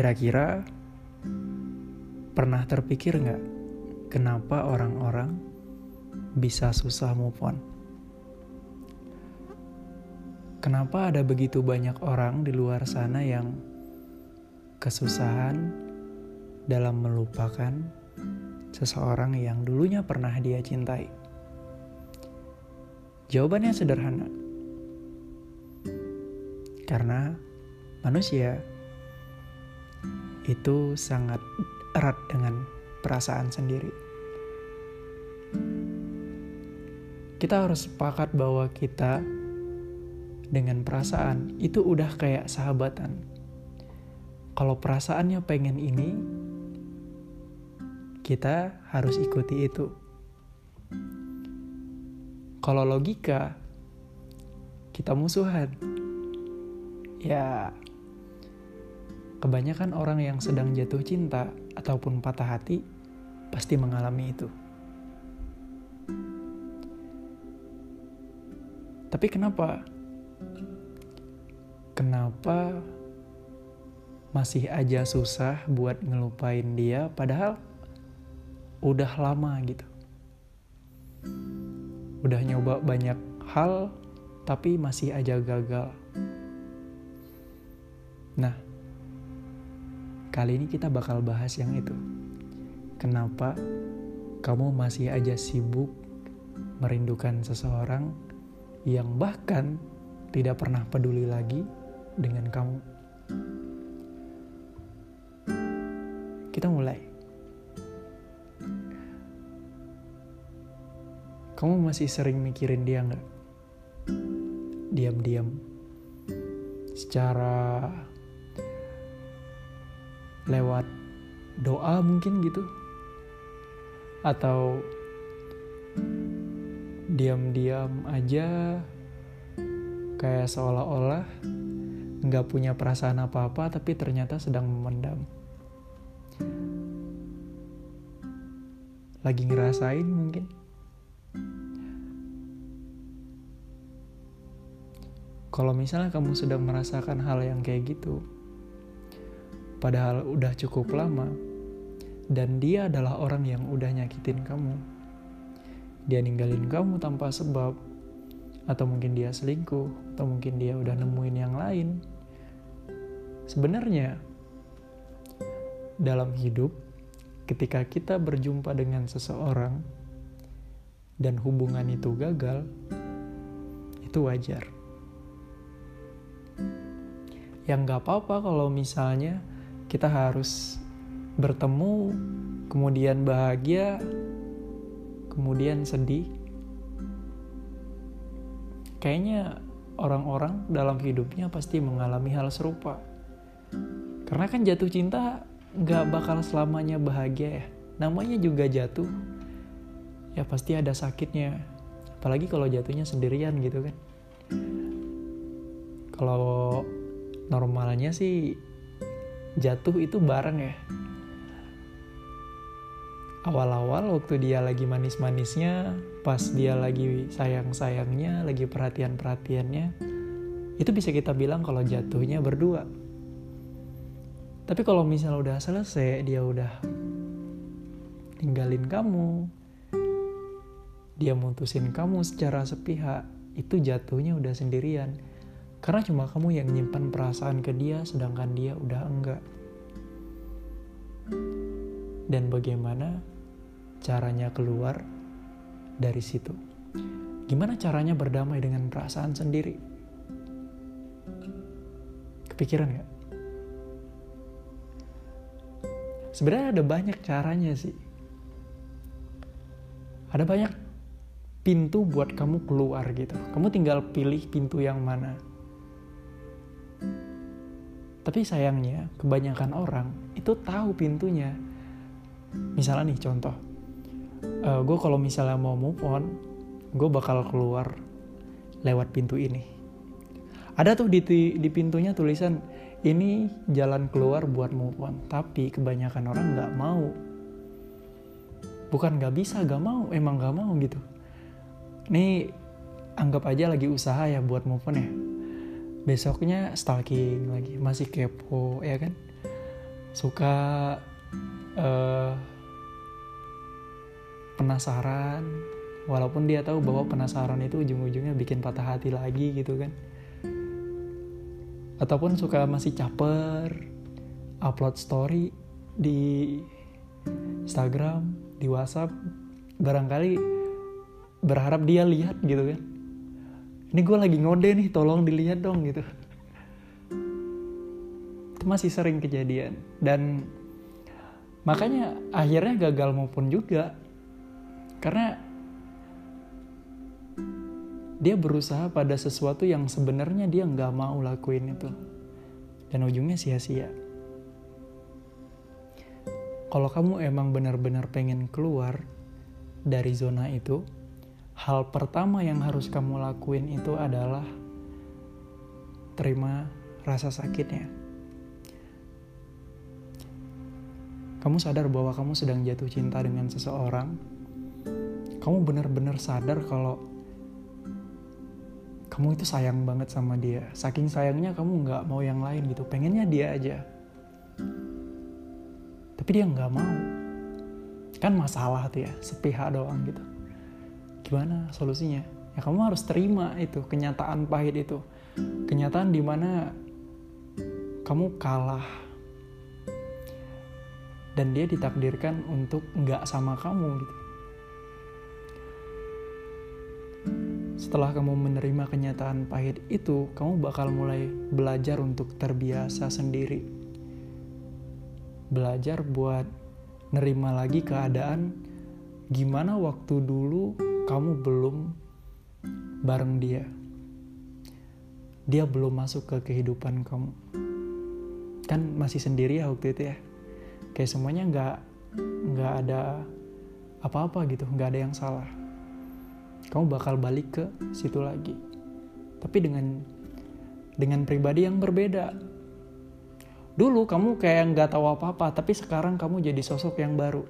Kira-kira pernah terpikir nggak kenapa orang-orang bisa susah move on? Kenapa ada begitu banyak orang di luar sana yang kesusahan dalam melupakan seseorang yang dulunya pernah dia cintai? Jawabannya sederhana. Karena manusia itu sangat erat dengan perasaan sendiri. Kita harus sepakat bahwa kita dengan perasaan itu udah kayak sahabatan. Kalau perasaannya pengen ini, kita harus ikuti itu. Kalau logika, kita musuhan. Ya, Kebanyakan orang yang sedang jatuh cinta ataupun patah hati pasti mengalami itu. Tapi kenapa? Kenapa masih aja susah buat ngelupain dia padahal udah lama gitu. Udah nyoba banyak hal tapi masih aja gagal. Nah, Kali ini kita bakal bahas yang itu. Kenapa kamu masih aja sibuk merindukan seseorang yang bahkan tidak pernah peduli lagi dengan kamu? Kita mulai. Kamu masih sering mikirin dia nggak? Diam-diam. Secara lewat doa mungkin gitu? Atau diam-diam aja kayak seolah-olah nggak punya perasaan apa-apa tapi ternyata sedang memendam? Lagi ngerasain mungkin? Kalau misalnya kamu sedang merasakan hal yang kayak gitu padahal udah cukup lama, dan dia adalah orang yang udah nyakitin kamu. Dia ninggalin kamu tanpa sebab, atau mungkin dia selingkuh, atau mungkin dia udah nemuin yang lain. Sebenarnya, dalam hidup, ketika kita berjumpa dengan seseorang dan hubungan itu gagal, itu wajar. Yang gak apa-apa kalau misalnya kita harus bertemu, kemudian bahagia, kemudian sedih. Kayaknya orang-orang dalam hidupnya pasti mengalami hal serupa. Karena kan jatuh cinta gak bakal selamanya bahagia ya. Namanya juga jatuh, ya pasti ada sakitnya. Apalagi kalau jatuhnya sendirian gitu kan. Kalau normalnya sih jatuh itu bareng ya. Awal-awal waktu dia lagi manis-manisnya pas dia lagi sayang-sayangnya lagi perhatian-perhatiannya itu bisa kita bilang kalau jatuhnya berdua. Tapi kalau misalnya udah selesai dia udah tinggalin kamu dia mutusin kamu secara sepihak itu jatuhnya udah sendirian karena cuma kamu yang nyimpan perasaan ke dia sedangkan dia udah enggak. Dan bagaimana caranya keluar dari situ? Gimana caranya berdamai dengan perasaan sendiri? Kepikiran gak? Sebenarnya ada banyak caranya sih. Ada banyak pintu buat kamu keluar gitu. Kamu tinggal pilih pintu yang mana tapi sayangnya kebanyakan orang itu tahu pintunya. Misalnya nih contoh, uh, eh, gue kalau misalnya mau move on, gue bakal keluar lewat pintu ini. Ada tuh di, di pintunya tulisan ini jalan keluar buat move on, tapi kebanyakan orang nggak mau. Bukan nggak bisa, nggak mau, emang nggak mau gitu. Nih anggap aja lagi usaha ya buat move on ya besoknya stalking lagi masih kepo ya kan? Suka uh, penasaran walaupun dia tahu bahwa penasaran itu ujung-ujungnya bikin patah hati lagi gitu kan. Ataupun suka masih caper upload story di Instagram di WhatsApp barangkali berharap dia lihat gitu kan ini gue lagi ngode nih tolong dilihat dong gitu. Itu masih sering kejadian. Dan makanya akhirnya gagal maupun juga karena dia berusaha pada sesuatu yang sebenarnya dia nggak mau lakuin itu. Dan ujungnya sia-sia. Kalau kamu emang benar-benar pengen keluar dari zona itu hal pertama yang harus kamu lakuin itu adalah terima rasa sakitnya kamu sadar bahwa kamu sedang jatuh cinta dengan seseorang kamu benar-benar sadar kalau kamu itu sayang banget sama dia. Saking sayangnya kamu nggak mau yang lain gitu. Pengennya dia aja. Tapi dia nggak mau. Kan masalah tuh ya, sepihak doang gitu. Gimana solusinya? Ya kamu harus terima itu, kenyataan pahit itu. Kenyataan di mana kamu kalah. Dan dia ditakdirkan untuk nggak sama kamu gitu. Setelah kamu menerima kenyataan pahit itu, kamu bakal mulai belajar untuk terbiasa sendiri. Belajar buat nerima lagi keadaan gimana waktu dulu kamu belum bareng dia. Dia belum masuk ke kehidupan kamu. Kan masih sendiri ya waktu itu ya. Kayak semuanya nggak nggak ada apa-apa gitu, nggak ada yang salah kamu bakal balik ke situ lagi. Tapi dengan dengan pribadi yang berbeda. Dulu kamu kayak nggak tahu apa-apa, tapi sekarang kamu jadi sosok yang baru.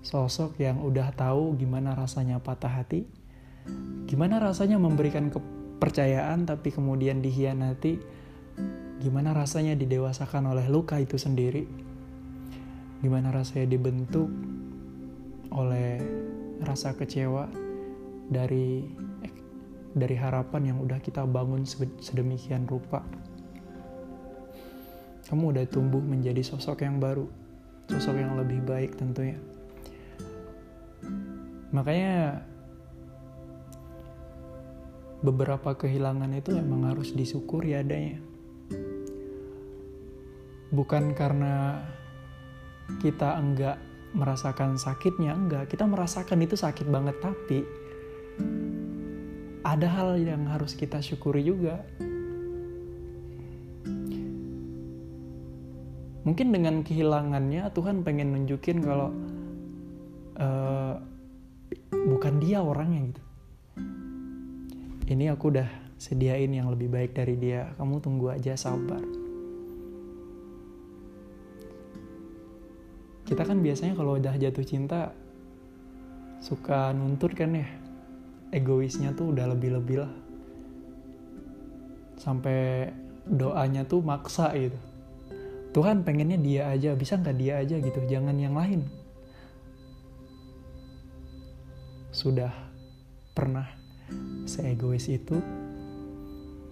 Sosok yang udah tahu gimana rasanya patah hati, gimana rasanya memberikan kepercayaan tapi kemudian dihianati, gimana rasanya didewasakan oleh luka itu sendiri, gimana rasanya dibentuk oleh rasa kecewa dari dari harapan yang udah kita bangun sedemikian rupa. Kamu udah tumbuh menjadi sosok yang baru, sosok yang lebih baik tentunya. Makanya beberapa kehilangan itu emang harus disyukuri adanya. Bukan karena kita enggak merasakan sakitnya enggak kita merasakan itu sakit banget tapi ada hal yang harus kita syukuri juga mungkin dengan kehilangannya Tuhan pengen nunjukin kalau uh, bukan dia orangnya gitu. Ini aku udah sediain yang lebih baik dari dia. Kamu tunggu aja sabar. Kita kan biasanya kalau udah jatuh cinta suka nuntut kan ya? Egoisnya tuh udah lebih-lebih lah. Sampai doanya tuh maksa gitu. Tuhan pengennya dia aja bisa nggak dia aja gitu? Jangan yang lain sudah pernah seegois itu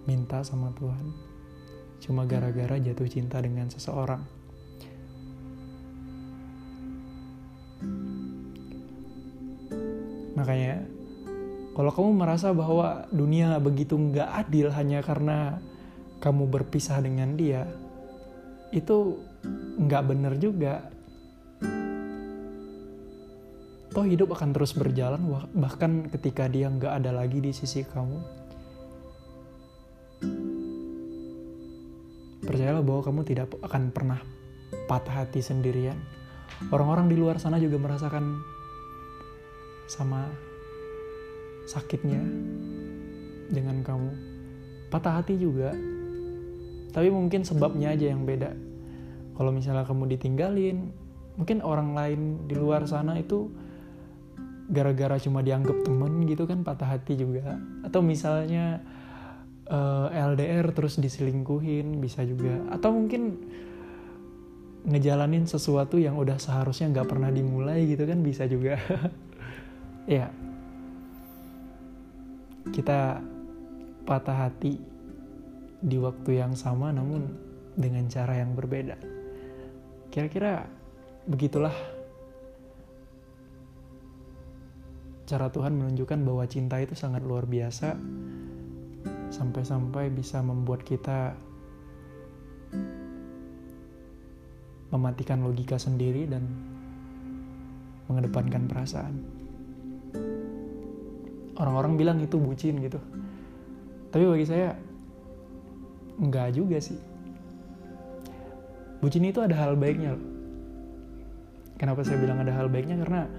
minta sama Tuhan cuma gara-gara jatuh cinta dengan seseorang Makanya kalau kamu merasa bahwa dunia begitu nggak adil hanya karena kamu berpisah dengan dia, itu nggak bener juga. Toh hidup akan terus berjalan bahkan ketika dia nggak ada lagi di sisi kamu. Percayalah bahwa kamu tidak akan pernah patah hati sendirian. Orang-orang di luar sana juga merasakan sama sakitnya dengan kamu. Patah hati juga, tapi mungkin sebabnya aja yang beda. Kalau misalnya kamu ditinggalin, mungkin orang lain di luar sana itu gara-gara cuma dianggap temen gitu kan patah hati juga. Atau misalnya uh, eh, LDR terus diselingkuhin bisa juga. Atau mungkin ngejalanin sesuatu yang udah seharusnya nggak pernah dimulai gitu kan bisa juga ya kita patah hati di waktu yang sama namun dengan cara yang berbeda kira-kira begitulah cara Tuhan menunjukkan bahwa cinta itu sangat luar biasa sampai-sampai bisa membuat kita mematikan logika sendiri dan mengedepankan perasaan. Orang-orang bilang itu bucin gitu. Tapi bagi saya enggak juga sih. Bucin itu ada hal baiknya loh. Kenapa saya bilang ada hal baiknya? Karena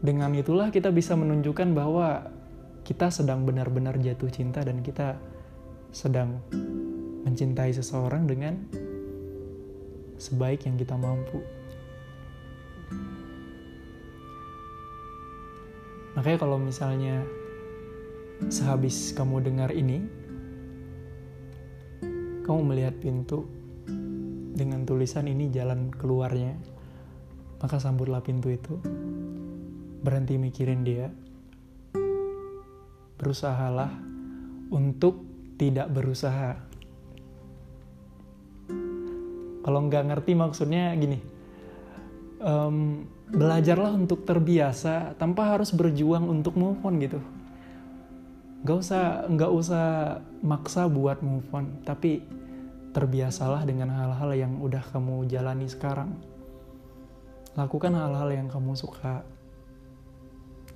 dengan itulah kita bisa menunjukkan bahwa kita sedang benar-benar jatuh cinta dan kita sedang mencintai seseorang dengan sebaik yang kita mampu. Makanya kalau misalnya sehabis kamu dengar ini, kamu melihat pintu dengan tulisan ini jalan keluarnya, maka sambutlah pintu itu. Berhenti mikirin dia. Berusahalah untuk tidak berusaha kalau nggak ngerti maksudnya gini, um, belajarlah untuk terbiasa tanpa harus berjuang untuk move on gitu. Gak usah nggak usah maksa buat move on, tapi terbiasalah dengan hal-hal yang udah kamu jalani sekarang. Lakukan hal-hal yang kamu suka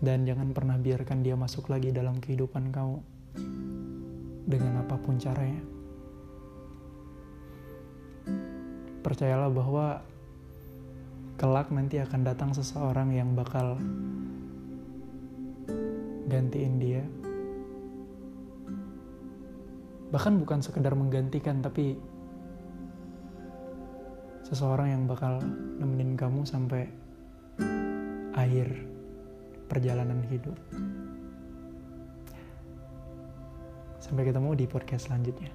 dan jangan pernah biarkan dia masuk lagi dalam kehidupan kamu dengan apa pun caranya. percayalah bahwa kelak nanti akan datang seseorang yang bakal gantiin dia. Bahkan bukan sekedar menggantikan, tapi seseorang yang bakal nemenin kamu sampai akhir perjalanan hidup. Sampai ketemu di podcast selanjutnya.